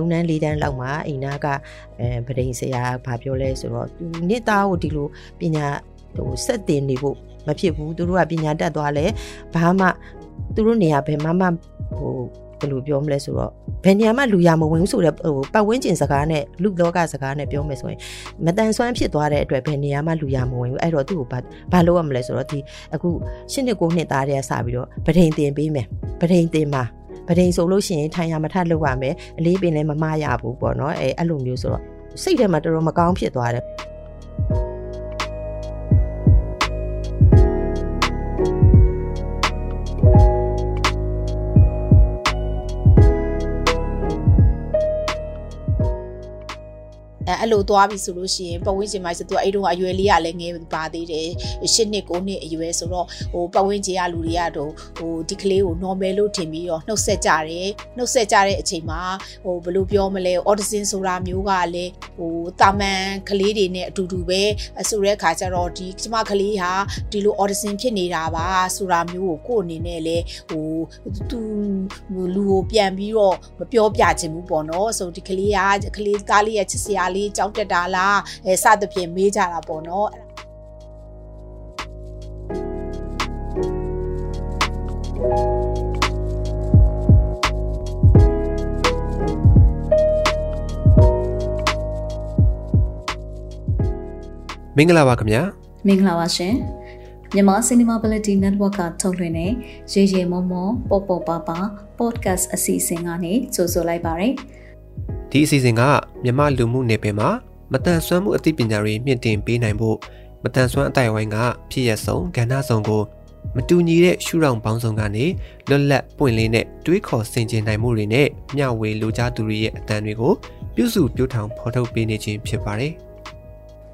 3တန်း4တန်းလောက်မှာအိမ်နာကအဲပဒိန်ဆရာဘာပြောလဲဆိုတော့သူနှစ်သားကိုဒီလိုပညာဟိုစက်တင်နေဖို့မဖြစ်ဘူးသူတို့ကပညာတတ်သွားလဲဘာမှသူတို့နေရာဘယ်မှမဟိုဘယ်လိုပြောမလဲဆိုတော့ဘယ်နေရာမှလူရမဝင်ဘူးဆိုတော့ဟိုပတ်ဝန်းကျင်စကားနဲ့လူလောကစကားနဲ့ပြောမယ်ဆိုရင်မတန်ဆွမ်းဖြစ်သွားတဲ့အတွက်ဘယ်နေရာမှလူရမဝင်ဘူးအဲ့တော့သူ့ကိုဘာဘာလုပ်ရမလဲဆိုတော့ဒီအခုရှစ်နှစ်ကိုနှစ်သားတည်းကစပြီးတော့ပဒိန်တင်ပေးမယ်ပဒိန်တင်မှာ ပဒိန်ဆိုလို့ရှိရင်ထိုင်ရမထလုပ်ရမယ်အလေးပင်လည်းမမရဘူးပေါ့နော်အဲအဲ့လိုမျိုးဆိုတော့စိတ်ထဲမှာတော်တော်မကောင်းဖြစ်သွားတယ် အဲအဲ့လိုသွားပြီဆိုလို့ရှိရင်ပတ်ဝန်းကျင်မှာဆိုသူအဲ့တုန်းကအရွယ်လေးကလည်းငယ်ပါသေးတယ်၈နှစ်၉နှစ်အရွယ်ဆိုတော့ဟိုပတ်ဝန်းကျင်ကလူတွေကတော့ဟိုဒီကလေးကို normal လို့ထင်ပြီးတော့နှုတ်ဆက်ကြတယ်နှုတ်ဆက်ကြတဲ့အချိန်မှာဟိုဘယ်လိုပြောမလဲ autism ဆိုတာမျိုးကလည်းဟိုတာမန်ကလေးတွေနဲ့အတူတူပဲဆိုတဲ့အခါကျတော့ဒီကျမကလေးဟာဒီလို autism ဖြစ်နေတာပါဆိုတာမျိုးကိုကိုယ့်အနေနဲ့လည်းဟိုသူလူကိုပြန်ပြီးတော့မပြောပြချင်ဘူးပေါ့နော်ဆိုဒီကလေးကကလေးသားလေးရဲ့ချစ်စရာလေးကြောက်တက်တာလားအဲစသဖြင့်မေးကြတာပေါ့နော်မင်္ဂလာပါခင်ဗျာမင်္ဂလာပါရှင်မြန်မာ Cinemability Network ကထုတ်လွှင့်တဲ့ရေရေမောမောပေါ်ပေါ်ပါပါ podcast အစီအစဉ်ကနေကြိုဆိုလိုက်ပါရစေ ဒီအစီအစဉ်ကမြမလူမှုနယ်ပယ်မှာမတန်ဆွမ်းမှုအသိပညာတွေမြင့်တင်ပေးနိုင်ဖို့မတန်ဆွမ်းအတိုင်းဝိုင်းကဖြစ်ရဆုံးကဏ္ဍဆောင်ကိုမတူညီတဲ့ရှုထောင့်ပေါင်းစုံကနေလွတ်လပ်ပွင့်လင်းတဲ့တွေးခေါ်ဆင်ခြင်နိုင်မှုတွေနဲ့မျှဝေလူကြားသူတွေရဲ့အတန်တွေကိုပြုစုပြောင်းထောင်ဖော်ထုတ်ပေးနေခြင်းဖြစ်ပါတယ်။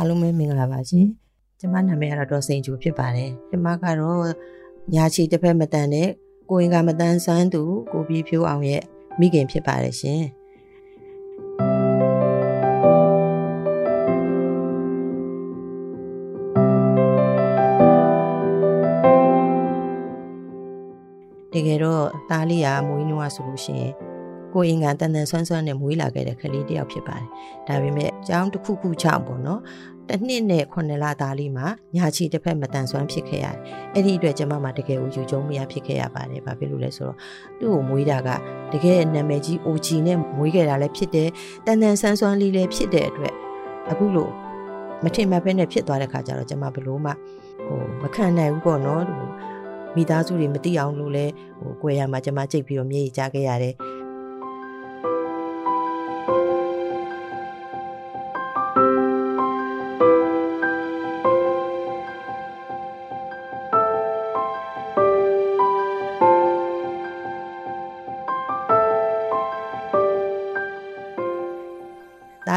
အားလုံးပဲမင်္ဂလာပါရှင်ကျမနာမည်ကတော့ဒေါ်စိန်ကျူဖြစ်ပါတယ်ကျမကတော့ညာချီတစ်ဖက်မတန်တဲ့ကိုရင်ကမတန်ဆန်းသူကိုပြီးဖြိုးအောင်ရဲ့မိခင်ဖြစ်ပါတယ်ရှင်တကယ်တော့သားလေးကမွေးနွားဆိုလို့ရှိရင် ကိုအင်္ဂါတန်တန်ဆွမ်းဆွမ်းနဲ့မွေးလာခဲ့တဲ့ကလေးတယောက်ဖြစ်ပါတယ်။ဒါပေမဲ့အကြောင်းတစ်ခုခုကြောင့်ပေါ့နော်။တစ်နှစ်နဲ့ခုနှစ်လသားလေးမှာညာချီတစ်ဖက်မတန်ဆွမ်းဖြစ်ခဲ့ရတယ်။အဲ့ဒီအတွက်ကျမမှာတကယ်ကိုယူကျုံမရဖြစ်ခဲ့ရပါတယ်။ဘာဖြစ်လို့လဲဆိုတော့သူ့ကိုမွေးတာကတကယ်နာမည်ကြီး OG နဲ့မွေးခဲ့တာလည်းဖြစ်တယ်။တန်တန်ဆန်းဆွမ်းလေးလည်းဖြစ်တဲ့အတွက်အခုလို့မထင်မှတ်ဘဲနဲ့ဖြစ်သွားတဲ့ခါကျတော့ကျမဘလို့မှဟိုမခံနိုင်ဘူးပေါ့နော်။မိသားစုတွေမသိအောင်လို့လဲဟိုကြွယ်ရမှာကျမကြိတ်ပြီးတော့မြေကြီးကြခဲ့ရတယ်။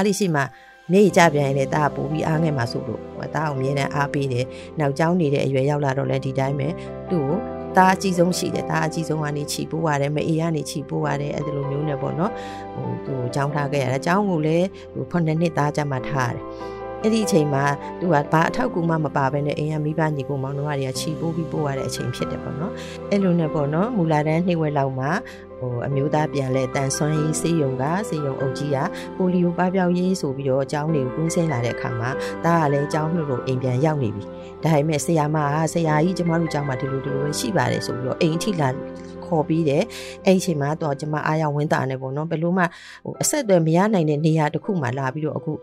သားလေးရှိမှနေကြပြန်ရင်လည်းတာပို့ပြီးအားငယ်မှာဆိုလို့တာကိုအမြဲတမ်းအားပေးတယ်။နောက်ကျောင်းနေတဲ့အရွယ်ရောက်လာတော့လည်းဒီတိုင်းပဲသူ့ကိုတာအကြီးဆုံးရှိတယ်တာအကြီးဆုံးကနေခြီပိုးရတယ်မအေးကနေခြီပိုးရတယ်အဲ့ဒီလိုမျိုးနဲ့ပေါ့နော်ဟိုသူ့ကိုကျောင်းထားခဲ့ရတယ်ကျောင်းကိုလည်းဟိုခုနှစ်နှစ်သားကြမှာထားရတယ်အဲ့ဒီအချိန်မှာသူကဘာအထောက်ကူမှမပါဘဲနဲ့အိမ်ကမိဘညီကိုမောင်နှမတွေကခြီပိုးပြီးပို့ရတဲ့အချိန်ဖြစ်တယ်ပေါ့နော်အဲ့လိုနဲ့ပေါ့နော်မူလာတန်းနှိမ့်ဝဲလောက်မှာ ဟိုအမျိုးသားပြန်လဲတန်ဆွမ်းရေးစေယုံကစေယုံအုပ်ကြီးကပိုလီယိုပပျောက်ရေးဆိုပြီးတော့အကြောင်းတွေကိုကွင်းဆင်းလာတဲ့အခါမှာဒါကလည်းအကြောင်းလို့လို့အိမ်ပြန်ရောက်နေပြီဒါပေမဲ့ဆရာမကဆရာကြီးကျမတို့ကျောင်းမှာဒီလိုဒီလိုရှိပါတယ်ဆိုပြီးတော့အိမ်ထိလာခေါ်ပြီးတယ်အဲ့ဒီအချိန်မှာတော့ကျမအားရဝင်းတာနေပေါ့နော်ဘယ်လို့မှဟိုအဆက်အသွယ်မရနိုင်တဲ့နေရာတစ်ခုမှလာပြီးတော့အခု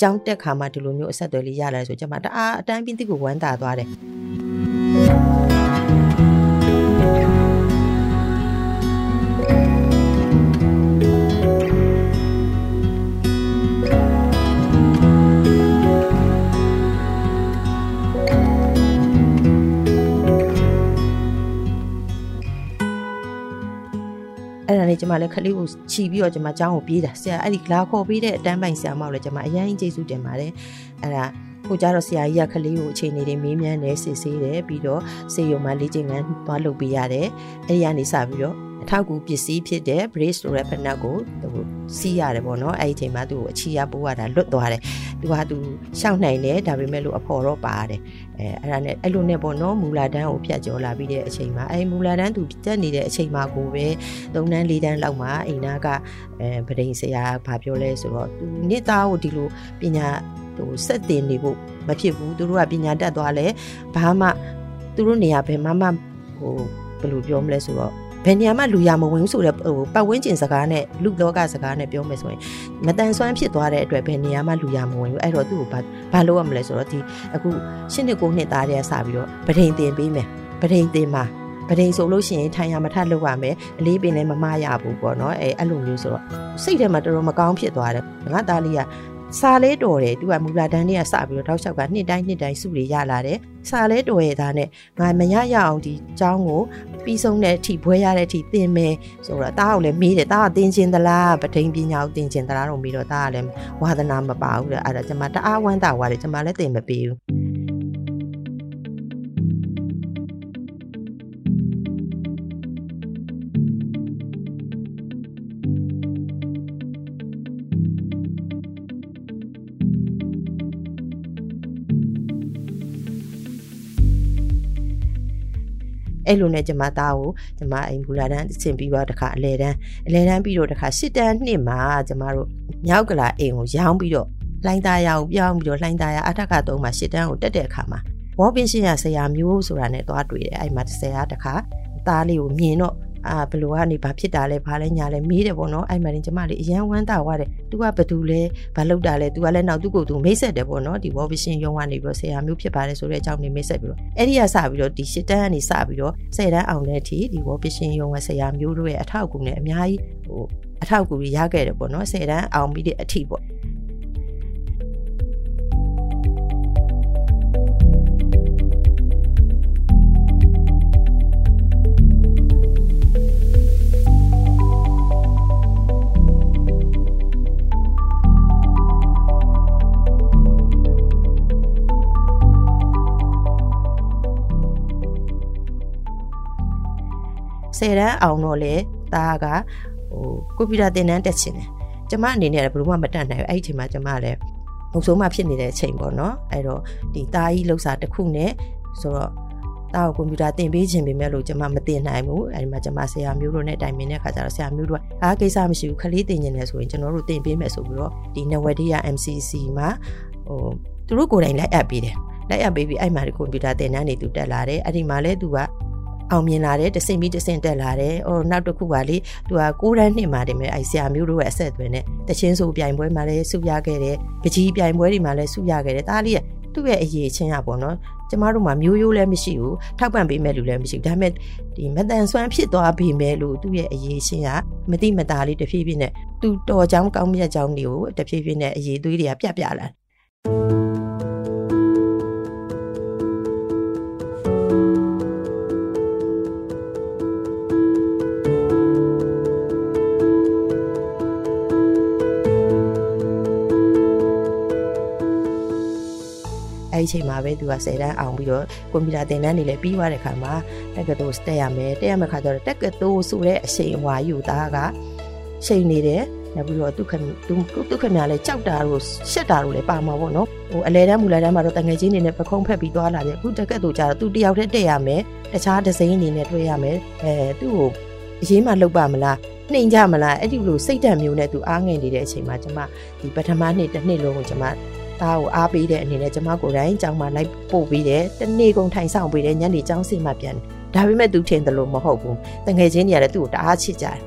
ကြောင်းတက်ခါမှဒီလိုမျိုးအဆက်အသွယ်လေးရလာဆိုကျမတအားအတန်းပြင်းတိကိုဝမ်းသာသွားတယ် နေကျမလည်းခလေးကိုခြီးပြီးတော့ကျမကျောင်းကိုပြေးတာဆရာအဲ့ဒီလာခေါ်ပေးတဲ့အတန်းပိုင်ဆရာမောက်လည်းကျမအရင်ကျေးဇူးတင်ပါတယ်အဲ့ဒါကိုကြတော့ဆရာကြီးကခလေးကိုအခြေအနေတွေမေးမြန်းတယ်စစ်ဆေးတယ်ပြီးတော့စေယုံမှာလေ့ကျင့်ခန်းသွားလုပ်ပေးရတယ်အဲ့ဒီကနေစပြီးတော့အထောက်အကူပစ္စည်းဖြစ်တဲ့ brace ဆိုတဲ့ဖက်နက်ကိုသူ စီးရတယ်ပေါ့နော်အဲ့ဒီအချိန်မှာသူ့ကိုအချီရပိုးရတာလွတ်သွားတယ်သူကသူရှောက်နိုင်တယ်ဒါပေမဲ့လို့အဖော်တော့ပါတယ်အဲအဲ့ဒါနဲ့အဲ့လိုနဲ့ပေါ့နော်မူလာတန်းကိုဖြတ်ကျော်လာပြီးတဲ့အချိန်မှာအဲ့မူလာတန်းသူတက်နေတဲ့အချိန်မှာကိုပဲ၃တန်း၄တန်းလောက်မှာအိမ်နာကအဲဗဒိန်ဆရာဘာပြောလဲဆိုတော့သူနှစ်သားကိုဒီလိုပညာဟိုစက်တင်နေဖို့မဖြစ်ဘူးသူတို့ကပညာတတ်သွားလဲဘာမှသူတို့နေရာဘယ်မှမဟိုဘယ်လိုပြောမလဲဆိုတော့ ဘယ်နေရာမှလူရမဝင်ဘူးဆိုတဲ့ဟိုပတ်ဝန်းကျင်စကားနဲ့လူလောကစကားနဲ့ပြောမယ်ဆိုရင်မတန်ဆွမ်းဖြစ်သွားတဲ့အတွက်ဘယ်နေရာမှလူရမဝင်ဘူးအဲ့တော့သူ့ကိုဘာဘာလုပ်ရမလဲဆိုတော့ဒီအခုရှစ်နှစ်ကိုနှစ်သားတည်းကစပြီးတော့ပဒိန်တင်ပေးမယ်ပဒိန်တင်မှာပဒိန်ဆိုလို့ရှိရင်ထိုင်ရမထလုပ်ရမယ်အလေးပင်လည်းမမရဘူးပေါ့နော်အဲအဲ့လိုမျိုးဆိုတော့စိတ်ထဲမှာတော်တော်မကောင်းဖြစ်သွားတယ်ငါသားလေးက စာလေးတော်တယ်သူကမူလာတန်းလေးကစပြီးတော့တောက်လျှောက်ကနှစ်တိုင်းနှစ်တိုင်းစုတွေရလာတယ်စာလေးတော်ရဲ့သားနဲ့ငါမရရအောင်ဒီအကြောင်းကိုပြီးဆုံးတဲ့အထိဘွဲရတဲ့အထိသင်မယ်ဆိုတော့တားကိုလည်းမေးတယ်တားကသင်ခြင်းသလားပထိန်ပညာကိုသင်ခြင်းသလားတော့မေးတော့တားကလည်းဝါသနာမပါဘူးတဲ့အဲ့ဒါကျွန်မတအားဝမ်းသာသွားတယ်ကျွန်မလည်းသင်မပေးဘူး အဲ့လိုနဲ့ကျမသားကိုကျမအိမ်ဘူလာတန်းဆင်ပြီးတော့တခါအလဲတန်းအလဲတန်းပြီးတော့တခါရှစ်တန်းနှစ်မှာကျမတို့မြောက်ကလာအိမ်ကိုရောင်းပြီးတော့လှိုင်းသားရအောင်ပြောင်းပြီးတော့လှိုင်းသားရအထက်ကသုံးမှာရှစ်တန်းကိုတက်တဲ့အခါမှာဝေါ်ပင်ရှင်ရဆရာမျိုးဆိုတာနဲ့သွားတွေ့တယ်အဲ့မှာဆရာတခါသားလေးကိုမြင်တော့ အာဘလို့ကနေဘာဖြစ်တာလဲဘာလဲညာလဲမေးတယ်ပေါ့နော်အဲ့မှာတင်ကျမလေးအရန်ဝမ်းသာသွားတယ် तू ကဘသူလဲဘာလုပ်တာလဲ तू ကလည်းနောက်သူ့ကိုယ်သူမိတ်ဆက်တယ်ပေါ့နော်ဒီ war vision ရုံးကနေပြီးတော့ဆရာမျိုးဖြစ်ပါတယ်ဆိုတဲ့အကြောင်းနေမိတ်ဆက်ပြီးတော့အဲ့ဒီကစပြီးတော့ဒီရှစ်တန်းကနေစပြီးတော့ဆယ်တန်းအောင်တဲ့အထိဒီ war vision ရုံးကဆရာမျိုးတို့ရဲ့အထောက်အကူနဲ့အများကြီးဟိုအထောက်အကူရခဲ့တယ်ပေါ့နော်ဆယ်တန်းအောင်ပြီးတဲ့အထိပေါ့ 10တန်းအောင်တော့လေတာကဟိုကွန်ပျူတာသင်တန်းတက်ချင်တယ်ကျမအနေနဲ့လည်းဘယ်လိုမှမတတ်နိုင်ဘူးအဲ့ဒီအချိန်မှာကျမလည်းမုတ်ဆိုးမှဖြစ်နေတဲ့အချိန်ပေါ့နော်အဲ့တော့ဒီတာကြီးလှုပ်စာတစ်ခုနဲ့ဆိုတော့တာကိုကွန်ပျူတာသင်ပေးခြင်းပေမဲ့လို့ကျမမသင်နိုင်ဘူးအဲဒီမှာကျမဆရာမျိုးတို့နဲ့တိုင်ပင်တဲ့ခါကျတော့ဆရာမျိုးတို့ကအားကိစ္စမရှိဘူးခလေးသင်ခြင်းနဲ့ဆိုရင်ကျွန်တော်တို့သင်ပေးမယ်ဆိုပြီးတော့ဒီ Nwadia MCC မှာဟိုသူတို့ကိုယ်တိုင်လိုက်အပ်ပေးတယ်လိုက်အပ်ပေးပြီးအဲ့မှာဒီကွန်ပျူတာသင်တန်းတွေသူတက်လာတယ်အဲ့ဒီမှာလည်းသူက အောင်မြင်လာတယ်တဆင့်ပြီးတဆင့်တက်လာတယ်။အော်နောက်တစ်ခုကလေသူကကိုးတန်းနှစ်မှာတည်းမဲ့အဲဆရာမျိုးတို့ရဲ့အဆက်အသွယ်နဲ့တချင်းဆိုပြိုင်ပွဲမှာလည်းဆုရခဲ့တယ်။ပကြီးပြိုင်ပွဲတွေမှာလည်းဆုရခဲ့တယ်။ဒါလေးကသူ့ရဲ့အရေးချင်းရပေါ့နော်။ကျမတို့မှာမျိုးရိုးလည်းမရှိဘူး။ထောက်ပံ့ပေးမဲ့လူလည်းမရှိဘူး။ဒါပေမဲ့ဒီမတန်ဆွမ်းဖြစ်သွားပြီမဲ့လို့သူ့ရဲ့အရေးချင်းကမတိမတာလေးတဖြည်းဖြည်းနဲ့သူတော်ချောင်းကောင်းမြတ်ချောင်းတွေကိုတဖြည်းဖြည်းနဲ့အရေးသွေးတွေကပြပြလာတယ် အဲ့ဒီအချိန်မှာပဲသူက10တန်းအောင်ပြီးတော့ကွန်ပျူတာသင်တန်းတွေလည်းပြီးသွားတဲ့ခါမှာတက္ကသိုလ်တက်ရမယ်တက်ရမယ့်ခါကျတော့တက္ကသိုလ်ဆိုတဲ့အချိန်အဝါယူသားကချိန်နေတယ်နောက်ပြီးတော့ဒုက္ခဒုက္ခများလဲကြောက်တာတို့ရှက်တာတို့လည်းပါမှာပေါ့နော်ဟိုအလဲတန်းမူလဲတန်းမှာတော့တငယ်ချင်းတွေနဲ့ပခုံးဖက်ပြီးသွားလာတယ်အခုတက်ကက်တို့ကြတော့သူတယောက်တည်းတက်ရမယ်တခြားဒဇိန်းအနေနဲ့တွေ့ရမယ်အဲသူ့ကိုအရေးမှလောက်ပါမလားနှိမ်ကြမလားအဲ့ဒီလိုစိတ်ဓာတ်မျိုးနဲ့သူအားငယ်နေတဲ့အချိန်မှာကျမဒီပထမနှစ်တစ်နှစ်လုံးကိုကျမ သားကိုအားပေးတဲ့အနေနဲ့ကျမကိုယ်တိုင်ကျောင်းမှာလိုက်ပို့ပေးတယ်တနေ့ကုန်ထိုင်ဆောင်ပေးတယ်ညနေကျောင်းစီမှပြန်တယ်ဒါပေမဲ့သူထင်တယ်လို့မဟုတ်ဘူးတငယ်ချင်းတွေကလည်းသူ့ကိုတအားချစ်ကြတယ်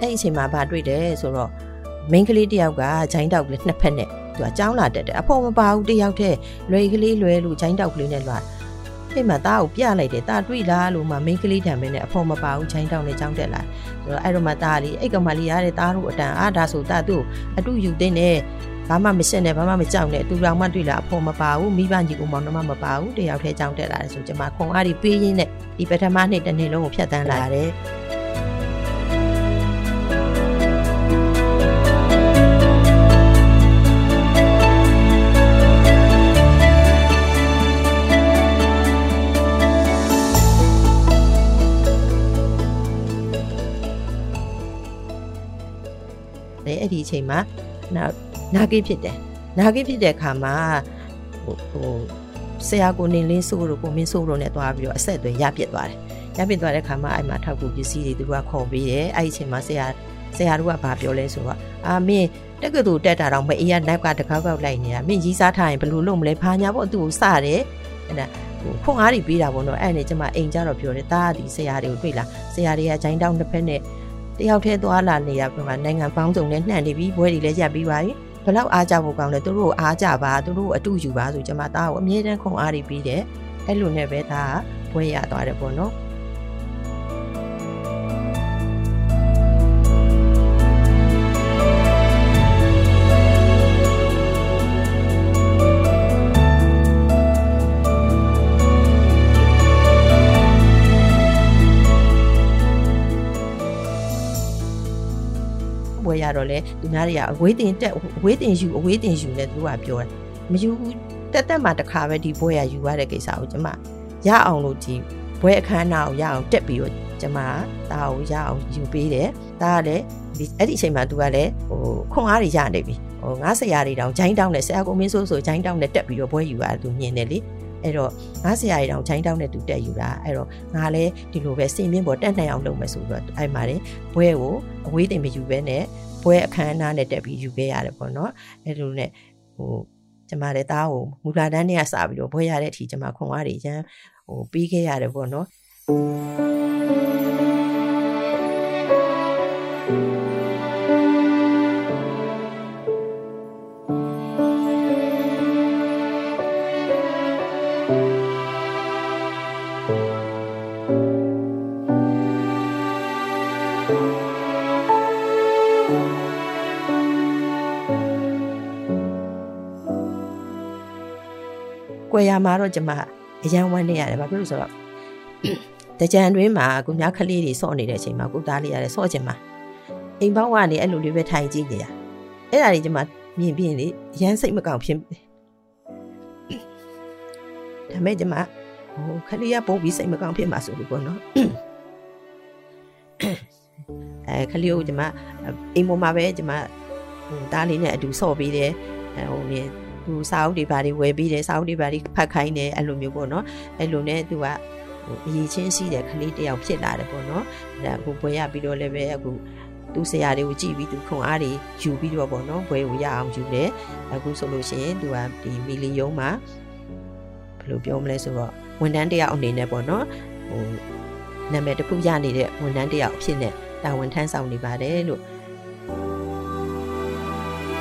အဲ့ဒီအချိန်မှာဗာတွေ့တယ်ဆိုတော့ မိန်းကလေးတယောက်ကဂျိုင်းတောက်ကလေးနှစ်ဖက်နဲ့သူကကြောင်းလာတက်တယ်အဖေမပါဘူးတယောက်တည်းလွယ်ကလေးလွယ်လို့ဂျိုင်းတောက်ကလေးနဲ့လွာထိတ်မှသားကိုပြလိုက်တယ်သားတွေ့လားလို့မှမိန်းကလေးထံမင်းနဲ့အဖော်မပါဘူးချိုင်းတောင်းနဲ့ကြောင်းတက်လာဆိုတော့အဲ့တော့မှသားလေးအဲ့ကောင်မလေးရတဲ့သားတို့အတန်အားဒါဆိုသားသူ့အတူယူတဲ့နဲ့ဘာမှမရှင်းနဲ့ဘာမှမကြောက်နဲ့အတူတော်မှတွေ့လားအဖော်မပါဘူးမိဘညီကိုမောင်နှမမပါဘူးတယောက်တည်းကြောင်းတက်လာတယ်ဆိုကျွန်မခွန်အားဒီပေးရင်းနဲ့ဒီပထမနှစ်တစ်နှစ်လုံးကိုဖျက်ဆီးလာတယ် အဲ့ဒီအချိန်မှာနာနာကိဖြစ်တယ်နာကိဖြစ်တဲ့အခါမှာဟိုဟိုဆရာကိုနေလင်းစိုးတို့ကိုမင်းစိုးတို့နဲ့တွားပြီးတော့အဆက်အသွယ်ရပြစ်သွားတယ်ရပြစ်သွားတဲ့အခါမှာအဲ့မှာထောက်ကူပစ္စည်းတွေသူကခေါ်ပေးတယ်အဲ့ဒီအချိန်မှာဆရာဆရာတို့ကဘာပြောလဲဆိုတော့အာမင်းတက္ကသိုလ်တက်တာတော့မအေးရနောက်ကတကောက်ကောက်လိုက်နေတာမင်းကြီးစားထားရင်ဘယ်လိုလုပ်မလဲဖာညာပေါ့သူ့ကိုစတယ်အဲ့ဒါခွန်အားတွေပေးတာပေါ့နော်အဲ့နဲ့ကျမအိမ်ကြတော့ပြောတယ်တားဒီဆရာတွေကိုတွေ့လားဆရာတွေကဂျိုင်းတောင်းတစ်ဖက်နဲ့ တယောက်တည်းသွားလာနေတာပြမှာနိုင်ငံပေါင်းစုံနဲ့နှံ့နေပြီဘွဲတွေလည်းရပ်ပြီးပါပြီဘလောက်အားကြဖို့ကောင်းလဲသူတို့အားကြပါသူတို့အတူယူပါဆိုကျွန်မသားကိုအမြဲတမ်းခုံအားတွေပြီးတယ်အဲ့လိုနဲ့ပဲသားကဘွဲရသွားတယ်ပေါ့နော် ပွဲရတော့လေသူများတွေကအဝေးတင်တက်အဝေးတင်ယူအဝေးတင်ယူလဲသူတို့ကပြောတယ်မယူဘူးတက်တက်မှတစ်ခါပဲဒီပွဲရယူရတဲ့ကိစ္စကိုကျမရအောင်လို့ဒီပွဲအခမ်းအနားကိုရအောင်တက်ပြီးတော့ကျမဒါကိုရအောင်ယူပေးတယ်ဒါကလည်းဒီအဲ့ဒီအချိန်မှာသူကလည်းဟိုခွန်အားတွေရနေပြီဟိုငါဆရာတွေတောင်ဂျိုင်းတောင်းနဲ့ဆရာကိုမင်းဆိုးဆိုဂျိုင်းတောင်းနဲ့တက်ပြီးတော့ပွဲယူရတယ်သူမြင်တယ်လေ အဲ့တော့ငါဆရာကြီးတောင်ချိုင်းတောင်းနဲ့တူတက်ယူတာအဲ့တော့ငါလည်းဒီလိုပဲစင်မြင့်ပေါ်တက်နိုင်အောင်လုပ်မယ်ဆိုတော့အဲ့မှာလေဘွဲကိုအဝေးတင်မယူဘဲနဲ့ဘွဲအခမ်းအနားနဲ့တက်ပြီးယူခဲ့ရတယ်ပေါ့နော်အဲ့လိုနဲ့ဟိုကျမလည်းသားကိုမူလာတန်းနဲ့စပြီးတော့ဘွဲရတဲ့အထိကျမခွန်အားတွေရန်ဟိုပြီးခဲ့ရတယ်ပေါ့နော် ကွယ်ရမှာတော့ကျမအရန်ဝမ်းနေရတယ်ဘာဖြစ်လို့ဆိုတော့တကြံတွင်းမှာကိုများခလေးတွေစော့နေတဲ့အချိန်မှာကိုသားလေးရတယ်စော့ချင်မှာအိမ်ပေါင်းကနေအဲ့လိုလေးပဲထိုင်ကြည့်နေရအဲ့ဒါကြီးကျမမြင်ပြင်းလေအရန်စိတ်မကောင်းဖြစ်ဒါမဲ့ကျမဟိုခလေးကပို့ပြီးစိတ်မကောင်းဖြစ်မှာဆိုလို့ပေါ့နော်အဲခလေးကိုကျမအိမ်ပေါ်မှာပဲကျမဟိုသားလေးနဲ့အတူစော့ပေးတယ်ဟိုနေ သူစာအုပ်တွေဘာတွေဝယ်ပြီးတယ်စာအုပ်တွေဘာတွေဖတ်ခိုင်းတယ်အဲ့လိုမျိုးပေါ့နော်အဲ့လိုနဲ့သူကဟိုအရေးချင်းရှိတဲ့ကလေးတယောက်ဖြစ်လာတယ်ပေါ့နော်အဲ့ဒါအခုပွဲရပြီးတော့လည်းပဲအခုသူဆရာတွေကိုကြည့်ပြီးသူခွန်အားတွေယူပြီးတော့ပေါ့နော်ဘွဲကိုရအောင်ယူတယ်အခုဆိုလို့ရှိရင်သူကဒီမီလီယုံမှာဘယ်လိုပြောမလဲဆိုတော့ဝန်ထမ်းတယောက်အနေနဲ့ပေါ့နော်ဟိုနာမည်တစ်ခုရနေတဲ့ဝန်ထမ်းတယောက်အဖြစ်နဲ့တာဝန်ထမ်းဆောင်နေပါတယ်လို့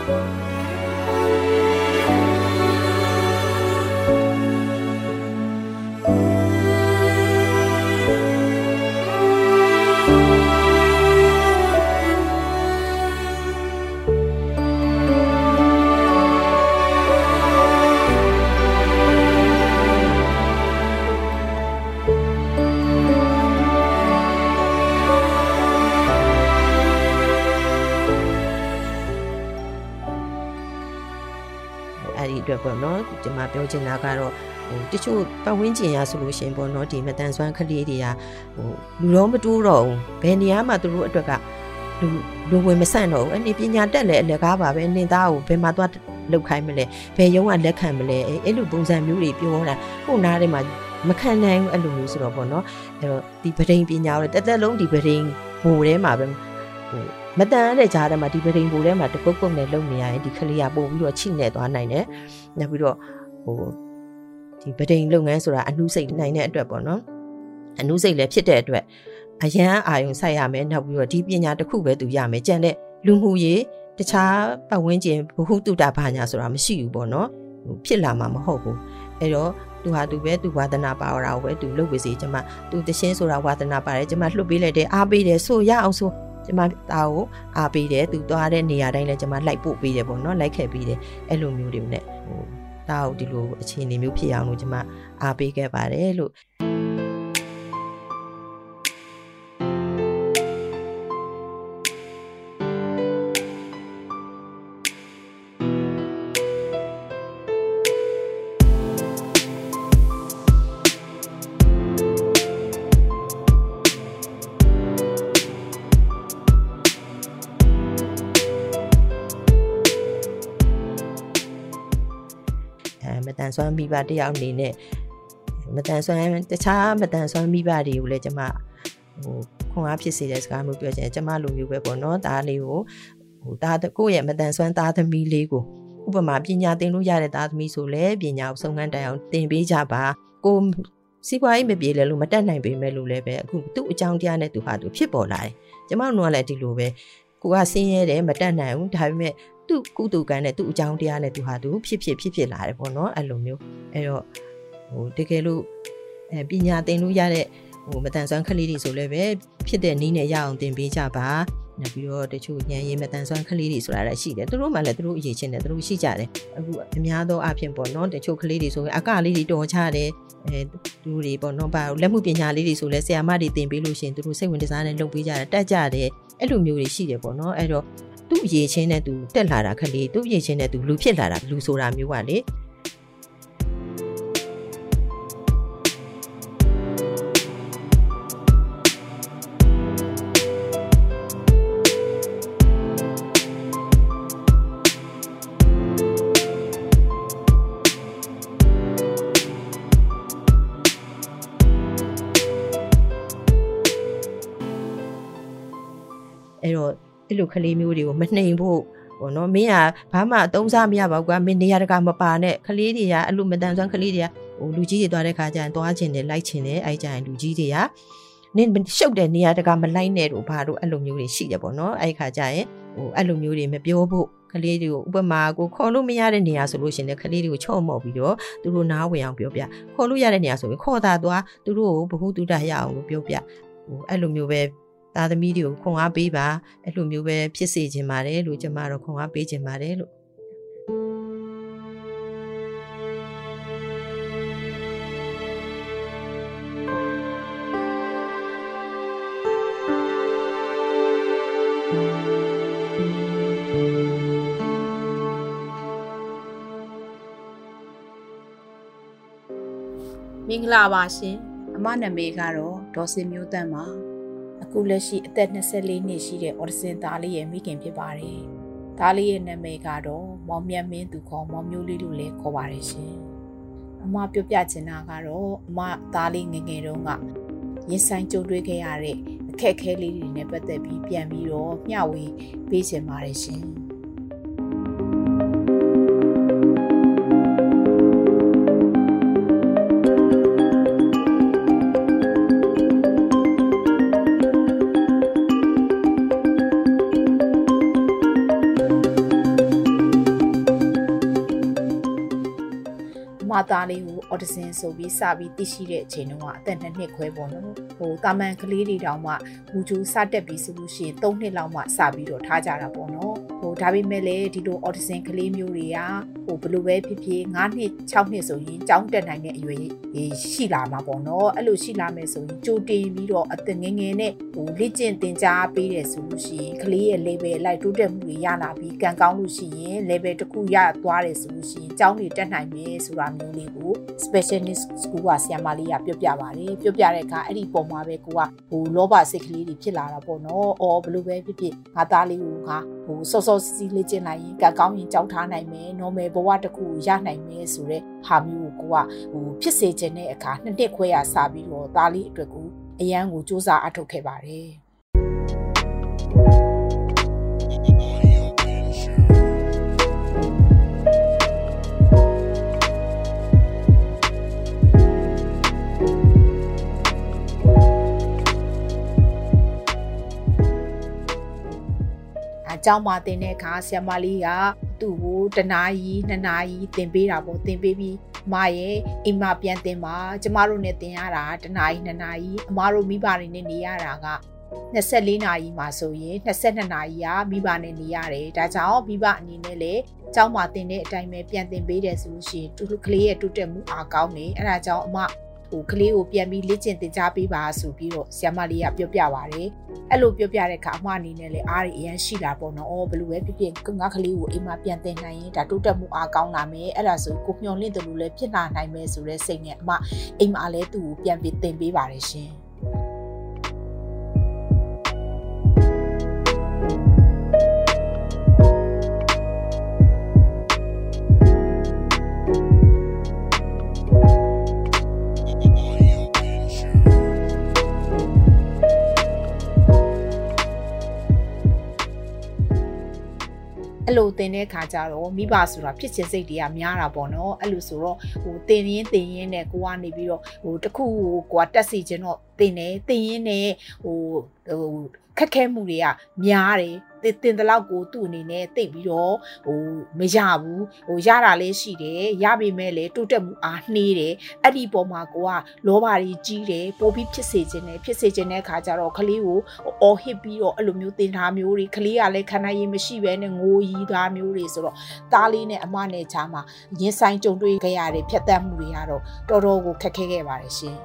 အဲ့ဒီ ပေါ့နော်ဒီမှာပြောချင်တာကတော့ဟိုတချို့ပတ်ဝန်းကျင်ရဆိုလို့ရှင်ပေါ့နော်ဒီမတန်ဆွမ်းကလေးတွေကဟိုလူတော့မတိုးတော့ဘူးဘယ်နေရာမှာသူတို့အတွက်ကလူလူဝင်မဆန့်တော့ဘူးအနေပညာတက်လဲအလကားပါပဲနင်သားကိုဘယ်မှာသွားလောက်ခိုင်းမလဲဘယ်ရုံးကလက်ခံမလဲအဲ့အဲ့လိုပုံစံမျိုးတွေပြောတာကိုနားထဲမှာမခံနိုင်ဘူးအဲ့လိုမျိုးဆိုတော့ပေါ့နော်အဲ့တော့ဒီပဒိန်ပညာကိုတက်တက်လုံးဒီပဒိန်ဘိုထဲမှာပဲဟိုမတန်တဲ့ကြားထဲမှာဒီပဒိန်ဘိုထဲမှာတပုတ်ပုတ်နဲ့လုံနေရရင်ဒီကလေးကပို့ပြီးတော့ချိနေသွားနိုင်တယ် နောက်ပြီးတော့ဟိုဒီပဒိန်လုပ်ငန်းဆိုတာအနှုစိတ်နိုင်တဲ့အတွက်ပေါ့နော်အနှုစိတ်လည်းဖြစ်တဲ့အတွက်အရန်အာယုံဆိုင်ရမယ်နောက်ပြီးတော့ဒီပညာတစ်ခုပဲသူရမယ်ကြံတဲ့လူမှုရေးတခြားပတ်ဝန်းကျင်ဘ ഹു တုတာဘာညာဆိုတာမရှိဘူးပေါ့နော်ဟိုဖြစ်လာမှာမဟုတ်ဘူးအဲ့တော့သူဟာသူပဲသူဝါသနာပါဝရာကိုပဲသူလုပ်ပေးစီကျမသူတရှင်းဆိုတာဝါသနာပါတယ်ကျမလှုပ်ပေးလိုက်တယ်အားပေးတယ်ဆိုရအောင်ဆို ကျမသားကိုအားပေးတယ်သူသွားတဲ့နေရာတိုင်းလည်းကျမလိုက်ပို့ပေးတယ်ပေါ့နော်လိုက်ခဲ့ပေးတယ်အဲ့လိုမျိုးတွေနဲ့ဟိုသားကိုဒီလိုအခြေအနေမျိုးဖြစ်အောင်လို့ကျမအားပေးခဲ့ပါတယ်လို့ အဲမတန်ဆွမ်းမိဘတယောက်အနေနဲ့မတန်ဆွမ်းတခြားမတန်ဆွမ်းမိဘတွေကိုလည်းကျမဟိုခွန်အားဖြစ်စေတဲ့စကားမျိုးပြောချင်တယ်ကျမလိုမျိုးပဲပေါ့နော်ဒါလေးကိုဟိုဒါကိုယ့်ရဲ့မတန်ဆွမ်းသားသမီးလေးကိုဥပမာပညာသင်လို့ရတဲ့သားသမီးဆိုလည်းပညာကိုစုံစမ်းတိုင်အောင်သင်ပေးကြပါကိုစီးပွားရေးမပြေလဲလို့မတက်နိုင်ပေမဲ့လို့လည်းပဲအခုသူ့အကြောင်းတရားနဲ့သူဟာသူဖြစ်ပေါ်လာတယ်ကျမတို့ကလည်းဒီလိုပဲကိုကဆင်းရဲတယ်မတက်နိုင်ဘူးဒါပေမဲ့ သူ့ကုတုကံနဲ့သူ့အကြောင်းတရားနဲ့သူဟာသူဖြစ်ဖြစ်ဖြစ်ဖြစ်လာတယ်ပေါ့နော်အဲ့လိုမျိုးအဲ့တော့ဟိုတကယ်လို့အဲပညာသင်လို့ရတဲ့ဟိုမတန်ဆွမ်းကလေးတွေဆိုလည်းပဲဖြစ်တဲ့နည်းနဲ့ရအောင်သင်ပေးကြပါနောက်ပြီးတော့တချို့ညံရည်မတန်ဆွမ်းကလေးတွေဆိုတာလည်းရှိတယ်သူတို့မှလည်းသူတို့အရေးချင်းတယ်သူတို့ရှိကြတယ်အခုအများသောအားဖြင့်ပေါ့နော်တချို့ကလေးတွေဆိုရင်အကလေးတွေတော်ချတယ်အဲသူတို့တွေပေါ့နော်ဘာလက်မှုပညာလေးတွေဆိုလဲဆရာမတွေသင်ပေးလို့ရှိရင်သူတို့စိတ်ဝင်စားနဲ့လုပ်ပေးကြတယ်တက်ကြတယ်အဲ့လိုမျိုးတွေရှိတယ်ပေါ့နော်အဲ့တော့ သူ့ရေချင်းနဲ့သူတက်လာတာခလေးသူ့ရေချင်းနဲ့သူလူဖြစ်လာတာလူဆိုတာမျိုးကလေအဲ့တော့ အဲ့လိုကလေးမျိုးတွေကိုမနှိမ်ဖို့ပေါ့နော်မင်းကဘာမှအသုံးစားမရပါဘူးကွာမင်းနေရာတကာမပါနဲ့ကလေးတွေကအဲ့လိုမတန်ဆွမ်းကလေးတွေကဟိုလူကြီးတွေသွားတဲ့ခါကျရင်သွားချင်တယ်လိုက်ချင်တယ်အဲ့ကျရင်လူကြီးတွေကနင်းရှုပ်တဲ့နေရာတကာမလိုက်နဲ့တို့ဘာတို့အဲ့လိုမျိုးတွေရှိတယ်ပေါ့နော်အဲ့ခါကျရင်ဟိုအဲ့လိုမျိုးတွေမပြောဖို့ကလေးတွေကိုဥပမာကိုခေါ်လို့မရတဲ့နေရာဆိုလို့ရှိရင်ကလေးတွေကိုချော့မော့ပြီးတော့သူတို့နားဝင်အောင်ပြောပြခေါ်လို့ရတဲ့နေရာဆိုရင်ခေါ်တာသွားသူတို့ကိုဘ ഹു တုတရအောင်လို့ပြောပြဟိုအဲ့လိုမျိုးပဲ သားသမီးတွေကိုခွန်အားပေးပါအဲ့လိုမျိုးပဲဖြစ်စေခြင်းပါတယ်လို့ကျမတော့ခွန်အားပေးခြင်းပါတယ်လို့မင်္ဂလာပါရှင်အမနာမည်ကတော့ဒေါ်စင်မျိုးတန့်ပါ အခုလက်ရှိအသက်24နှစ်ရှိတဲ့အော်ဒစင်သားလေးရဲ့မိခင်ဖြစ်ပါတယ်သားလေးရဲ့နာမည်ကတော့မောင်မြတ်မင်းသူခေါ်မောင်မျိုးလေးလို့လည်းခေါ်ပါတယ်ရှင်အမပြောပြချင်တာကတော့အမသားလေးငယ်ငယ်တုန်းကရင်ဆိုင်ကြုံတွေ့ခဲ့ရတဲ့အခက်အခဲလေးတွေနဲ့ပတ်သက်ပြီးပြန်ပြီးတော့မျှဝေပေးချင်ပါတယ်ရှင် သားလေးကိုအော်ဒစင်ဆိုပြီးစပြီးသိရှိတဲ့အချိန်တုန်းကအသက်2နှစ်ခွဲပေါ့နော်ဟိုတာမန်ကလေးတွေတောင်မှဘူဂျူစတက်ပြီးဆိုလို့ရှိရင်3နှစ်လောက်မှစပြီးတော့ထားကြတာပေါ့နော်ဟိုဒါပေမဲ့လည်းဒီလိုအော်ဒစင်ကလေးမျိုးတွေကဟိုဘလို့ပဲဖြစ်ဖြစ်9နှစ်6နှစ်ဆိုရင်ကြောင်းတက်နိုင်တဲ့အရွယ်ရှိလာမှာပေါ့နော်အဲ့လိုရှိလာမယ်ဆိုရင်ကြိုတင်ပြီးတော့အသက်ငယ်ငယ်နဲ့ဟိုလေ့ကျင့်သင်ကြားပေးတယ်ဆိုလို့ရှိရင်ကလေးရဲ့ level လိုက်တိုးတက်မှုတွေရလာပြီးကံကောင်းလို့ရှိရင် level တစ်ခုရသွားတယ်ဆိုလို့ရှိရင်ကျောင်းတွေတက်နိုင်မယ်ဆိုတာမျိုးလေးကို specialist school ကဆရာမလေးကပြောပြပါတယ်ပြောပြတဲ့အခါအဲ့ဒီပုံမှာပဲကိုကဟိုလောဘစိတ်ကလေးတွေဖြစ်လာတာပေါ့နော်။အော်ဘလို့ပဲဖြစ်ဖြစ်ငါသားလေးကိုငါဟိုစောစောစီးစီးလေးကျင်လိုက်ရင်ကံကောင်းရင်ကြောက်ထားနိုင်မယ်။ normal ဘဝတစ်ခုရနိုင်မယ်ဆိုတဲ့ဟာမျိုးကိုကိုကဟိုဖြစ်စေခြင်းတဲ့အခါနှစ်နှစ်ခွဲရစပြီးတော့ဒါလေးအတွက်ကိုအရန်ကိုစူးစမ်းအထောက်ခဲ့ပါတယ်ကျောင်းမှာသင်တဲ့အခါဆရာမလေးက သူ့ကိုတနာရီနှစ်နာရီသင်ပေးတာပေါ့သင်ပေးပြီးမရဲ့အိမ်မှာပြန်တင်ပါကျမတို့နဲ့တင်ရတာတနာရီနှစ်နာရီအမတို့မိဘတွေနဲ့နေရတာက24နာရီမှာဆိုရင်22နာရီကမိဘနဲ့နေရတယ်ဒါကြောင့်မိဘအနေနဲ့လည်းကျောင်းမှာတင်တဲ့အတိုင်းပဲပြန်တင်ပေးတယ်ဆိုလို့ရှိရင်တူကလေးရဲ့တိုးတက်မှုအားကောင်းနေအဲဒါကြောင့်အမ ဟိုကလေးကိုပြန်ပြီးလေ့ကျင့်သင်ကြားပေးပါဆိုပြီးတော့ဆ iam မလေးကပြောပြပါတယ်အဲ့လိုပြောပြတဲ့အခါအမအနေနဲ့လည်းအားရအရန်ရှိတာပေါ့နော်အော်ဘယ်လိုပဲဖြစ်ဖြစ်ငါကလေးကိုအိမ်မှာပြန်သင်နိုင်ရင်ဒါတိုးတက်မှုအားကောင်းလာမယ်အဲ့ဒါဆိုကိုမျော်လင့်တယ်လို့လည်းဖြစ်လာနိုင်မယ်ဆိုတဲ့စိတ်နဲ့အမအိမ်မှာလည်းသူ့ကိုပြန်ပြီးသင်ပေးပါတယ်ရှင် အဲ့လိုတင်တဲ့ခါကျတော့မိဘဆိုတာဖြစ်ချင်စိတ်တွေကများတာပေါ့နော်အဲ့လိုဆိုတော့ဟိုတင်ရင်းတင်ရင်းနဲ့ကိုကနေပြီးတော့ဟိုတခုဟိုကိုကတက်စီခြင်းတော့တင်တယ်တင်ရင်းနဲ့ဟိုဟိုခက်ခဲမှုတွေကများတယ် တင်တင်တလောက်ကိုသူ့အနေနဲ့တိတ်ပြီးတော့ဟိုမရဘူးဟိုရတာလေးရှိတယ်ရပေမဲ့လည်းတိုးတက်မှုအားနှေးတယ်အဲ့ဒီပုံမှာကိုကလောဘကြီးကြီးတယ်ပိုပြီးဖြစ်စေခြင်းနဲ့ဖြစ်စေခြင်းတဲ့အခါကျတော့ကလေးကိုအော်ဟစ်ပြီးတော့အဲ့လိုမျိုးတင်ထားမျိုးတွေကလေးကလည်းခန္ဓာရည်မရှိဘဲနဲ့ငိုရီးသားမျိုးတွေဆိုတော့သားလေးနဲ့အမနဲ့ချာမှာရင်ဆိုင်ကြုံတွေ့ကြရတဲ့ဖြတ်သန်းမှုတွေကတော့တော်တော်ကိုခက်ခဲခဲ့ပါတယ်ရှင်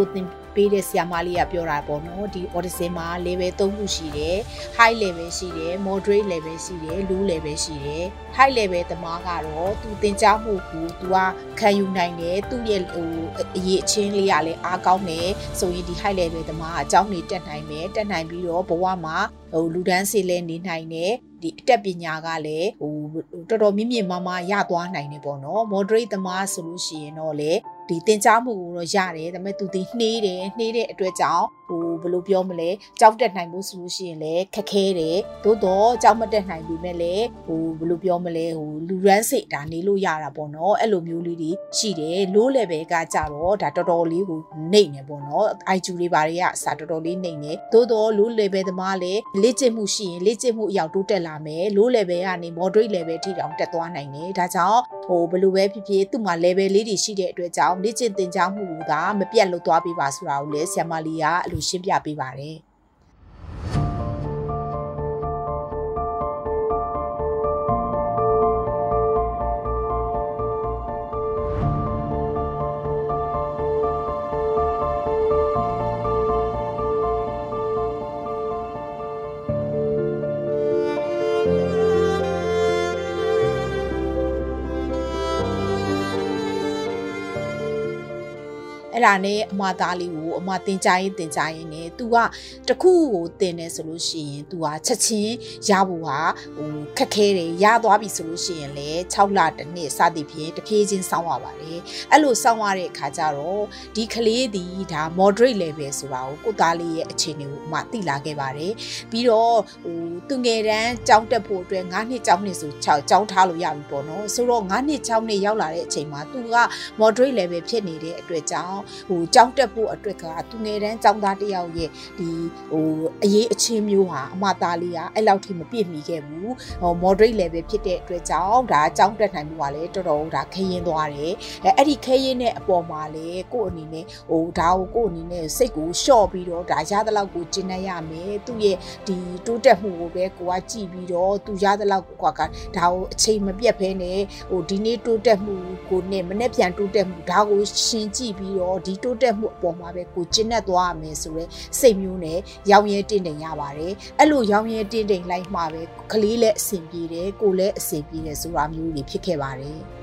ကိုသင်ပေးတဲ့ဆရာမလေးကပြောတာပေါ့နော်ဒီ autism မှာ level 3ခုရှိတယ် high level ရှိတယ် moderate level ရှိတယ် low level ရှိတယ် high level တမားကတော့သူသင်ကြားမှုကိုသူကခံယူနိုင်တယ်သူ့ရဲ့ဟိုအရေးအချင်းလေးကလည်းအားကောင်းတယ်ဆိုရင်ဒီ high level တမားကအကြောင်းနေတက်နိုင်မယ်တက်နိုင်ပြီးတော့ဘဝမှာ ဟိုလူဒန်းစီလဲနေနိုင်တယ်ဒီအတက်ပညာကလည်းဟိုတော်တော်မြင့်မြင့်မားမားရသွားနိုင်တယ်ပေါ့နော် moderate သမားဆိုလို့ရှိရင်တော့လေဒီတင်ကြားမှုကိုတော့ရတယ်ဒါပေမဲ့သူဒီနှေးတယ်နှေးတဲ့အတွက်ကြောင့်ဟိုဘယ်လိုပြောမလဲကြောက်တက်နိုင်ဖို့ဆိုလို့ရှိရင်လည်းခက်ခဲတယ်သို့တော့ကြောက်မတက်နိုင်ပြီမဲ့လည်းဟိုဘယ်လိုပြောမလဲဟိုလူရန်စိတ်ဒါနေလို့ရတာပေါ့နော်အဲ့လိုမျိုးလေးတွေရှိတယ် low level ကကြတော့ဒါတော်တော်လေးကိုနှိမ့်နေပေါ့နော် IQ လေးပါတွေကအစားတော်တော်လေးနှိမ့်နေသို့တော့ low level သမားလည်းလေ့ကျင့်မှုရှိရင်လေ့ကျင့်မှုအရောက်တိုးတက်လာမယ် low level ကနေ moderate level ထိတောင်တက်သွားနိုင်တယ်ဒါကြောင့်ဟိုဘယ်လိုပဲဖြစ်ဖြစ်သူ့မှာ level လေးတွေရှိတဲ့အတွက်ကြောင့်လေ့ကျင့်သင်ကြားမှုကမပြတ်လို့သွားပေးပါဆိုတာကိုလည်းဆရာမလေးကအဲ့လိုရှင်းပြပေးပါတယ် အဲ့ဒါနဲ့အမသားလေးကိုအမတင်ကြရင်တင်ကြရင်ね तू ကတခုကိုတင်နေဆိုလို့ရှိရင် तू ကချက်ချင်းရဖို့ဟာဟိုခက်ခဲတယ်ရသွားပြီဆိုလို့ရှိရင်လေ6လတစ်နှစ်စသည်ဖြင့်တဖြည်းချင်းစောင်းရပါတယ်အဲ့လိုစောင်းရတဲ့အခါကျတော့ဒီကလေးဒီဒါ moderate level ဆိုတာကိုကိုသားလေးရဲ့အခြေအနေကိုအမသိလာခဲ့ပါတယ်ပြီးတော့ဟိုသူငယ်တန်းကြောင်းတက်ဖို့အတွက်9နှစ်ကြောင်းနှစ်ဆို6ကြောင်းထားလို့ရပြီပေါ့နော်ဆိုတော့9နှစ်6နှစ်ရောက်လာတဲ့အချိန်မှာ तू က moderate level ဖြစ်နေတဲ့အတွက်ကြောင့် ဟိုကြောင်းတက်ဖို့အတွက်ကသူငယ်တန်းကြောင်းသားတယောက်ရဲ့ဒီဟိုအရေးအချင်းမျိုးဟာအမသားလေးကအဲ့လောက်ထိမပြည့်မီခဲ့ဘူးဟို moderate level ဖြစ်တဲ့အတွက်ကြောင့်ဒါကြောင်းတက်နိုင်မှုကလည်းတော်တော်ဒါခရင်သွားတယ်အဲအဲ့ဒီခရင်နဲ့အပေါ်မှာလေကို့အနေနဲ့ဟိုဒါကိုကို့အနေနဲ့စိတ်ကိုလျှော့ပြီးတော့ဒါရသလောက်ကိုကျင့်နေရမယ်သူ့ရဲ့ဒီတိုးတက်မှုကိုပဲကိုကကြည့်ပြီးတော့သူရသလောက်ကိုကဒါကိုအချိန်မပြတ်ဖဲနဲ့ဟိုဒီနေ့တိုးတက်မှုကိုနဲ့မနေ့ပြန်တိုးတက်မှုဒါကိုရှင်းကြည့်ပြီးတော့ဒီတိုးတက်မှုအပေါ်မှာပဲကိုကျင့်နဲ့သွားရမယ်ဆိုတော့စိတ်မျိုးနဲ့ရောင်ရဲတင့်တယ်ရပါတယ်အဲ့လိုရောင်ရဲတင့်တယ်လိုက်မှပဲကလေးလည်းအဆင်ပြေတယ်ကိုလည်းအဆင်ပြေတယ်ဆိုတာမျိုးတွေဖြစ်ခဲ့ပါတယ်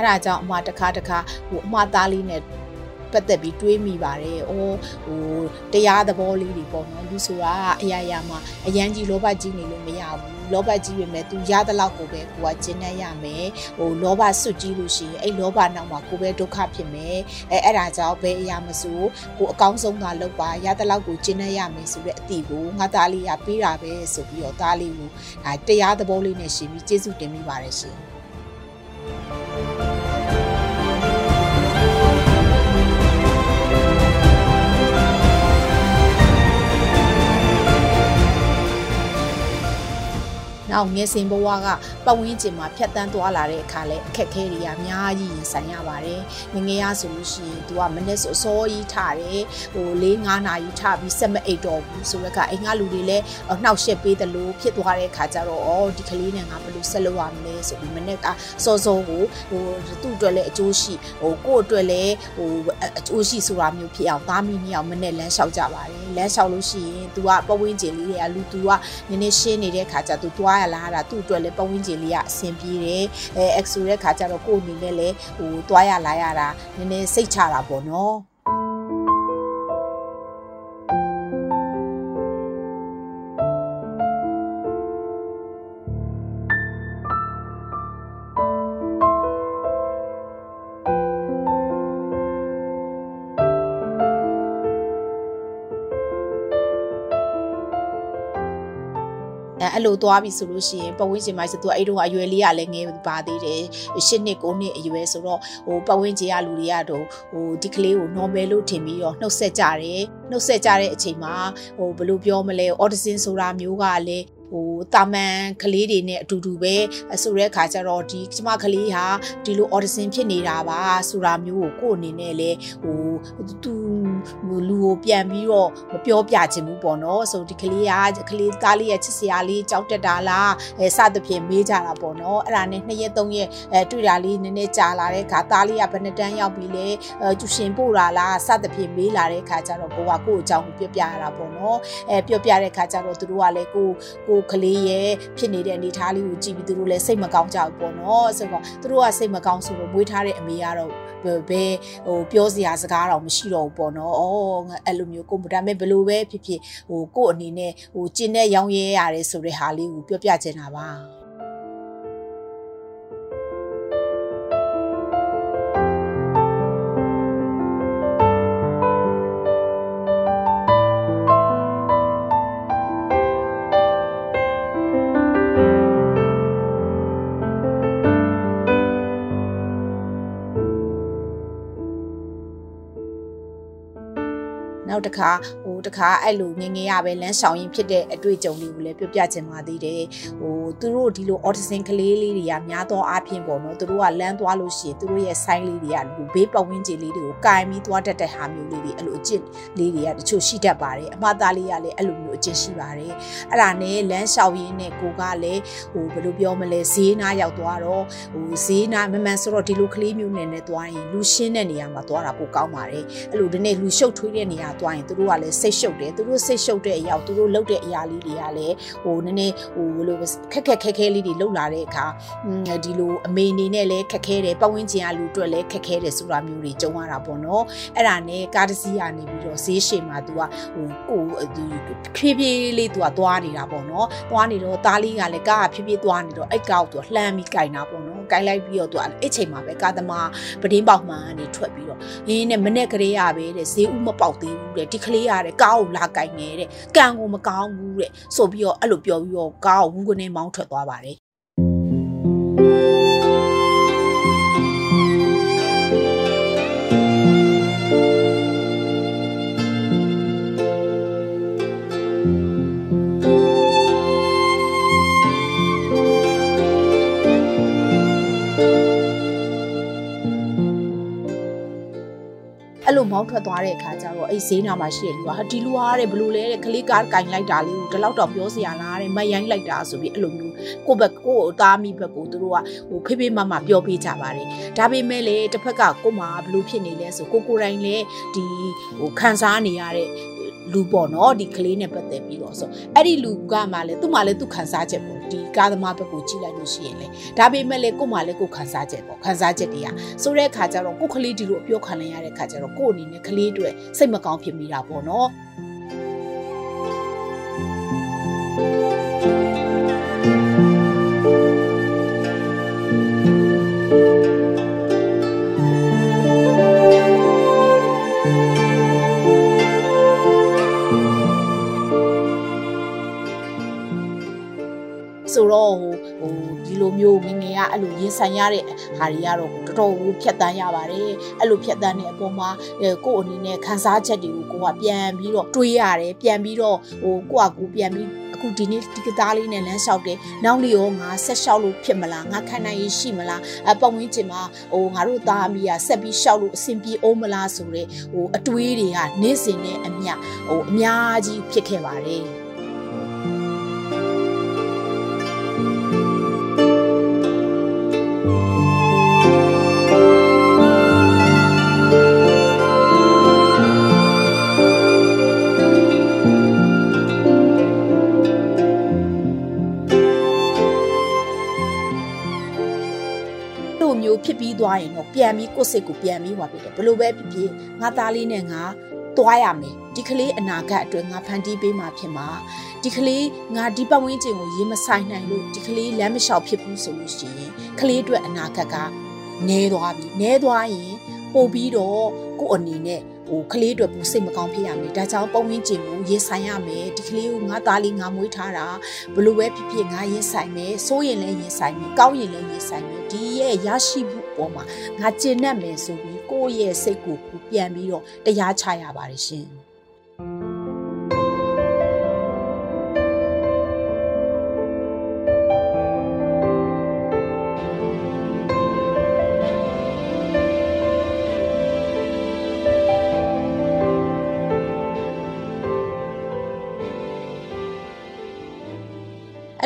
အဲ့ဒါကြောင့်အမတခါတခါဟိုအမသားလေးနဲ့ပတ်သက်ပြီးတွေးမိပါတယ်။အိုးဟိုတရားသဘောလေးတွေပေါ့နော်လူဆိုတာအရာရာမှာအရန်ကြီးလောဘကြီးနေလို့မရဘူး။လောဘကြီးပေမဲ့ तू ရတဲ့လောက်ကိုပဲကိုကကျင့်တတ်ရမယ်။ဟိုလောဘစွတ်ကြီးလို့ရှိရင်အဲ့လောဘနောက်မှာကိုပဲဒုက္ခဖြစ်မယ်။အဲအဲ့ဒါကြောင့်ဘယ်အရာမဆိုကိုအကောင်းဆုံးသာလုပ်ပါရတဲ့လောက်ကိုကျင့်တတ်ရမယ်ဆိုတဲ့အသည့်ကိုငါသားလေးကပေးတာပဲဆိုပြီးတော့သားလေးကိုအဲတရားသဘောလေးနဲ့ရှင်ပြီးကျေးဇူးတင်မိပါတယ်ရှင်။ နောက်ငယ်စဉ်ဘဝကပတ်ဝန်းကျင်မှာဖြတ်တန်းသွားလာတဲ့အခါလဲအခက်အခဲတွေကအများကြီးရင်ဆိုင်ရပါတယ်။ငငယ်ရဆိုလို့ရှိရင် तू ကမနေ့ဆိုအစောကြီးထားတယ်ဟို၄၅နာရီထားပြီးစက်မအိတ်တော်ဘူးဆိုတော့ကအိမ်ကလူတွေလည်းနှောက်ရှက်ပေးတယ်လို့ဖြစ်သွားတဲ့အခါကျတော့အော်ဒီကလေးနဲ့ငါဘယ်လိုဆက်လုပ်ရမလဲဆိုပြီးမနေ့ကစောစောကိုဟိုသူ့အတွက်လည်းအကျိုးရှိဟိုကိုယ့်အတွက်လည်းဟိုအကျိုးရှိဆိုတာမျိုးဖြစ်အောင်သားမိနှစ်ယောက်မနေ့လမ်းလျှောက်ကြပါတယ်လမ်းလျှောက်လို့ရှိရင် तू ကပတ်ဝန်းကျင်လေးတွေကလူ तू ကနည်းနည်းရှင်းနေတဲ့အခါကျ तू သွားရလားတာသူ့အတွက်လည်းပတ်ဝန်းကျင်လေးကအဆင်ပြေတယ်အဲ X ဆိုတဲ့ခါကျတော့ကိုယ်အနေနဲ့လည်းဟိုသွားရလာရတာနည်းနည်းစိတ်ချတာပေါ့နော် အဲအဲ့လိုသွားပြီဆိုလို့ရှိရင်ပတ်ဝန်းကျင်မှာဆိုသူအဲ့တုန်းကအရွယ်လေးကလည်းငယ်ပါသေးတယ်၈နှစ်၉နှစ်အရွယ်ဆိုတော့ဟိုပတ်ဝန်းကျင်ကလူတွေကတော့ဟိုဒီကလေးကို normal လို့ထင်ပြီးတော့နှုတ်ဆက်ကြတယ်နှုတ်ဆက်ကြတဲ့အချိန်မှာဟိုဘယ်လိုပြောမလဲ audition ဆိုတာမျိုးကလည်း ဟိုတာမန်ကလေးတွေနဲ့အတူတူပဲဆိုတဲ့အခါကျတော့ဒီကျမကလေးဟာဒီလို audition ဖြစ်နေတာပါဆိုတာမျိုးကိုကိုယ့်အနေနဲ့လည်းဟိုသူလူကိုပြန်ပြီးတော့မပြောပြချင်ဘူးပေါ့နော်ဆိုဒီကလေးကကလေးသားလေးရဲ့ချစ်စရာလေးကြောက်တက်တာလားအဲစသဖြင့်မေးကြတာပေါ့နော်အဲ့ဒါနဲ့နှစ်ရက်သုံးရက်အဲတွေ့တာလေးနည်းနည်းကြာလာတဲ့အခါသားလေးကဘယ်နှစ်တန်းရောက်ပြီလဲအဲကျူရှင်ပို့တာလားစသဖြင့်မေးလာတဲ့အခါကျတော့ကိုကကိုယ့်အကြောင်းကိုပြောပြရတာပေါ့နော်အဲပြောပြတဲ့အခါကျတော့သူတို့ကလည်းကိုကိုကလေးရဲ့ဖြစ်နေတဲ့အနေအထားလေးကိုကြည့်ပြီးသူတို့လည်းစိတ်မကောင်းကြဘူးပေါ့နော်ဆိုတော့သူတို့ကစိတ်မကောင်းဆိုတော့မွေးထားတဲ့အမေကတော့ဘယ်ဟိုပြောစရာစကားတော့မရှိတော့ဘူးပေါ့နော်။အော်အဲ့လိုမျိုးကိုဒါပေမဲ့ဘယ်လိုပဲဖြစ်ဖြစ်ဟိုကို့အနေနဲ့ဟိုကျင်းတဲ့ရောင်းရဲရတယ်ဆိုတဲ့ဟာလေးကိုပြောပြချင်တာပါ။ နောက်တစ်ခါဟို တစ်ခါအဲ့လိုငငယ်ရပဲလမ်းဆောင်ရင်ဖြစ်တဲ့အတွေ့အကြုံလေးကိုလည်းပြောပြချင်ပါသေးတယ်ဟိုသူတို့ဒီလို autism ကလေးလေးတွေကများသောအားဖြင့်ပေါ့နော်သူတို့ကလမ်းသွားလို့ရှိရင်သူတို့ရဲ့ sign လေးတွေကလူဘေးပတ်ဝန်းကျင်လေးတွေကိုကင်ပြီးသွားတတ်တဲ့ဟာမျိုးလေးတွေအဲ့လိုအကျင့်လေးတွေကတချို့ရှိတတ်ပါတယ်အမှားသားလေးကလည်းအဲ့လိုမျိုးအကျင့်ရှိပါတယ်အဲ့ဒါနဲ့လမ်းလျှောက်ရင်းနဲ့ကိုကလည်းဟိုဘယ်လိုပြောမလဲဈေးနားရောက်သွားတော့ဟိုဈေးနားမမှန်ဆိုတော့ဒီလိုကလေးမျိုးနဲ့နဲ့သွားရင်လူရှင်းတဲ့နေရာမှာသွားတာပိုကောင်းပါတယ်အဲ့လိုဒီနေ့လူရှုပ်ထွေးတဲ့နေရာသွားရင်သူတို့ကလည်းစိရှုပ်တယ်သူတို့စိတ်ရှုပ်တဲ့အရာသူတို့လုပ်တဲ့အရာလေးတွေကလည်းဟိုနည်းနည်းဟိုဘယ်လိုခက်ခက်ခဲခဲလေးတွေလှုပ်လာတဲ့အခါဒီလိုအမေအနေနဲ့လည်းခက်ခဲတယ်ပတ်ဝန်းကျင်ကလူတွေလည်းခက်ခဲတယ်ဆိုတာမျိုးတွေကြုံရတာပေါ့နော်အဲ့ဒါနဲ့ကားတစ်စီးကနေပြီးတော့ဈေးရှည်မှာ तू ကဟိုကိုဖြည်းဖြည်းလေး तू ကသွားနေတာပေါ့နော်သွားနေတော့သားလေးကလည်းကားကဖြည်းဖြည်းသွားနေတော့အဲ့ကောက် तू လှမ်းပြီးကြိုင်တာပေါ့နော်ကြိုင်လိုက်ပြီးတော့ तू အဲ့ချိန်မှာပဲကားသမားပဒင်းပေါက်မှန်ကနေထွက်ပြီးတော့ရင်းနဲ့မနဲ့ကလေးရပဲတဲ့ဈေးဥမပေါက်သေးဘူးတဲ့ဒီကလေးရတဲ့ ကားကိုလာကြိုင်နေတဲ့ကံကိုမကောင်းဘူးတဲ့ဆိုပြီးတော့အဲ့လိုပြောပြီးတော့ကားကိုဝူးကနေမောင်းထွက်သွားပါတယ် င်းထွက်သွားတဲ့အခါကျတော့အဲ့ဈေးနာမှာရှိတဲ့လူကဟာဒီလူဟာတဲ့ဘလို့လဲတဲ့ကလေးကားကင်လိုက်တာလေးကိုဒီလောက်တော့ပြောစရာလားတဲ့မရိုင်းလိုက်တာဆိုပြီးအဲ့လိုမျိုးကိုဘက်ကိုအသားမိဘက်ကိုသူတို့ကဟိုဖေးဖေးမမပြောပေးကြပါတယ်ဒါပေမဲ့လေတစ်ဖက်ကကိုမဘလို့ဖြစ်နေလဲဆိုကိုကိုတိုင်းလေဒီဟိုခံစားနေရတဲ့ လူပေါ့နော်ဒီကလေးနဲ့ပတ်သက်ပြီးတော့ဆိုအဲ့ဒီလူကမှလည်းသူ့မှလည်းသူခံစားချက်ပေါ့ဒီကားသမားဘက်ကိုကြည့်လိုက်လို့ရှိရင်လေဒါပေမဲ့လေကို့မှာလေကိုခန်းစားချက်ပေါ့ခန်းစားချက်တွေကဆိုတဲ့အခါကျတော့ကို့ကလေးဒီလိုအပြောခံလိုက်ရတဲ့အခါကျတော့ကို့အနေနဲ့ကလေးတွေစိတ်မကောင်းဖြစ်မိတာပေါ့နော်ဆို ရင်ဆိုင်ရတဲ့ဟာတွေကတော့တော်တော်ကိုဖြတ်တန်းရပါတယ်အဲ့လိုဖြတ်တန်းတဲ့အပေါ်မှာကိုယ့်အနေနဲ့ခန်းစားချက်တွေကိုကိုကပြန်ပြီးတော့တွေးရတယ်ပြန်ပြီးတော့ဟိုကိုကကိုပြန်ပြီးအခုဒီနေ့ဒီကသားလေးနဲ့လမ်းလျှောက်တယ်နောက်လေးရောငါဆက်လျှောက်လို့ဖြစ်မလားငါခံနိုင်ရရှိမလားအပတ်ဝန်းကျင်မှာဟိုငါတို့သားအမိကဆက်ပြီးလျှောက်လို့အဆင်ပြေအောင်မလားဆိုတဲ့ဟိုအတွေးတွေကနေ့စဉ်နဲ့အမျှဟိုအများကြီးဖြစ်ခဲ့ပါတယ် မျိုးဖြစ်ပြီးသွားရင်တော့ပြန်ပြီးကိုယ့်စိတ်ကိုပြန်ပြီးဟွာဖြစ်တယ်ဘယ်လိုပဲဖြစ်ဖြစ်ငါသားလေးနဲ့ငါသွားရမယ်ဒီကလေးအနာဂတ်အတွက်ငါဖန်တီးပေးမှာဖြစ်မှာဒီကလေးငါဒီပတ်ဝန်းကျင်ကိုရေမဆိုင်နိုင်လို့ဒီကလေးလမ်းမလျှောက်ဖြစ်ဘူးဆိုလို့ရှိရင်ကလေးအတွက်အနာဂတ်ကနဲသွားပြီနဲသွားရင်ပို့ပြီးတော့ကိုယ့်အနေနဲ့ ဟိုကလေးတွေပူစိတ်မကောင်းဖြစ်ရမယ်ဒါကြောင့်ပုံဝင်းကျင်ကိုရေးဆိုင်ရမယ်ဒီကလေးကိုငါသားလေးငါမွေးထားတာဘလို့ပဲဖြစ်ဖြစ်ငါရေးဆိုင်မယ်စိုးရင်လည်းရေးဆိုင်မယ်ကောင်းရင်လည်းရေးဆိုင်မယ်ဒီရဲ့ရရှိမှုပေါ်မှာငါကျင့်တတ်မယ်ဆိုပြီးကိုယ့်ရဲ့စိတ်ကိုပြန်ပြီးတော့တရားချရပါတယ်ရှင်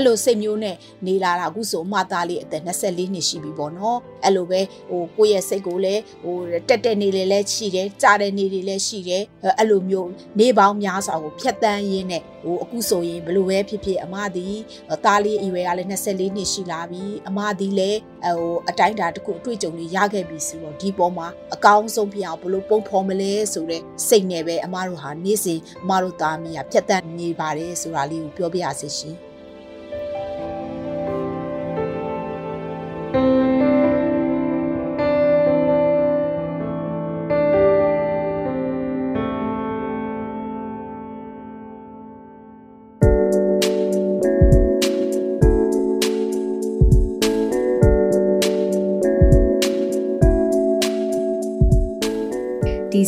အဲ့လိုစိတ်မျိုးနဲ့နေလာတာအခုဆိုအမသားလေးအသက်24နှစ်ရှိပြီပေါ့နော်အဲ့လိုပဲဟိုကိုယ့်ရဲ့စိတ်ကိုလည်းဟိုတက်တက်နေလေလည်းရှိတယ်ကြားတဲ့နေတွေလည်းရှိတယ်အဲ့လိုမျိုးနေပေါင်းများစွာကိုဖြတ်တန်းရင်းနဲ့ဟိုအခုဆိုရင်ဘလို့ပဲဖြစ်ဖြစ်အမသည်သားလေးအရွယ်ကလည်း24နှစ်ရှိလာပြီအမသည်လည်းဟိုအတိုင်းတာတစ်ခုအတွေ့အကြုံတွေရခဲ့ပြီဆိုတော့ဒီပေါ်မှာအကောင်းဆုံးဖြစ်အောင်ဘလို့ပုံဖော်မလဲဆိုတဲ့စိတ်နဲ့ပဲအမတို့ဟာနေ့စဉ်အမတို့သားမီးကဖြတ်တန်းနေပါတယ်ဆိုတာလေးကိုပြောပြရစီရှင်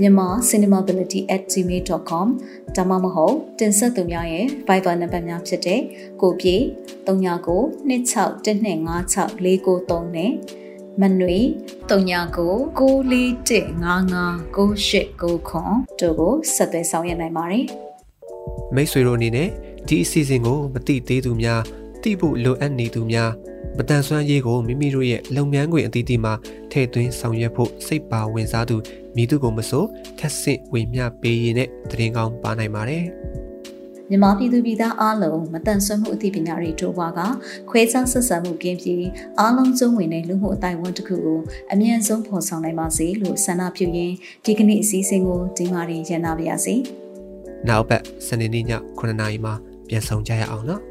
မြန်မာ cinemability@gmail.com ဒါမှမဟုတ်တင်ဆက်သူများရဲ့ Viber နံပါတ်များဖြစ်တဲ့ကိုပြေ39 26125649နဲ့မနွေ39 94155989တို့ကိုဆက်သွယ်ဆောင်ရွက်နိုင်ပါတယ်မိတ်ဆွေတို့အနေနဲ့ဒီအစီအစဉ်ကိုမတိသေးသူများတိဖို့လိုအပ်နေသူများ မတန်ဆွမ်းရေးကိုမိမိတို့ရဲ့လုပ်ငန်းခွင်အသီးသီးမှာထည့်သွင်းဆောင်ရွက်ဖို့စိတ်ပါဝင်စားသူမိသူကိုမဆိုထက်ဆင့်ဝေမျှပေးရတဲ့တရင်ကောင်းပါနိုင်ပါတယ်မြန်မာပြည်သူပြည်သားအားလုံးမတန်ဆွမ်းမှုအသိပညာတွေတိုးပွားကခွဲခြားဆက်ဆံမှုကင်းပြီးအားလုံးစုံဝင်တဲ့လူမှုအတိုင်းအဝန်တစ်ခုကိုအမြင့်ဆုံးဖော်ဆောင်နိုင်ပါစေလို့ဆန္ဒပြုရင်းဒီကနေ့အစည်းအဝေးကိုဒီမှာရန်နာပါရစေ။နောက်ပတ်စနေနေ့ည9:00နာရီမှာပြန်ဆောင်ကြရအောင်နော်။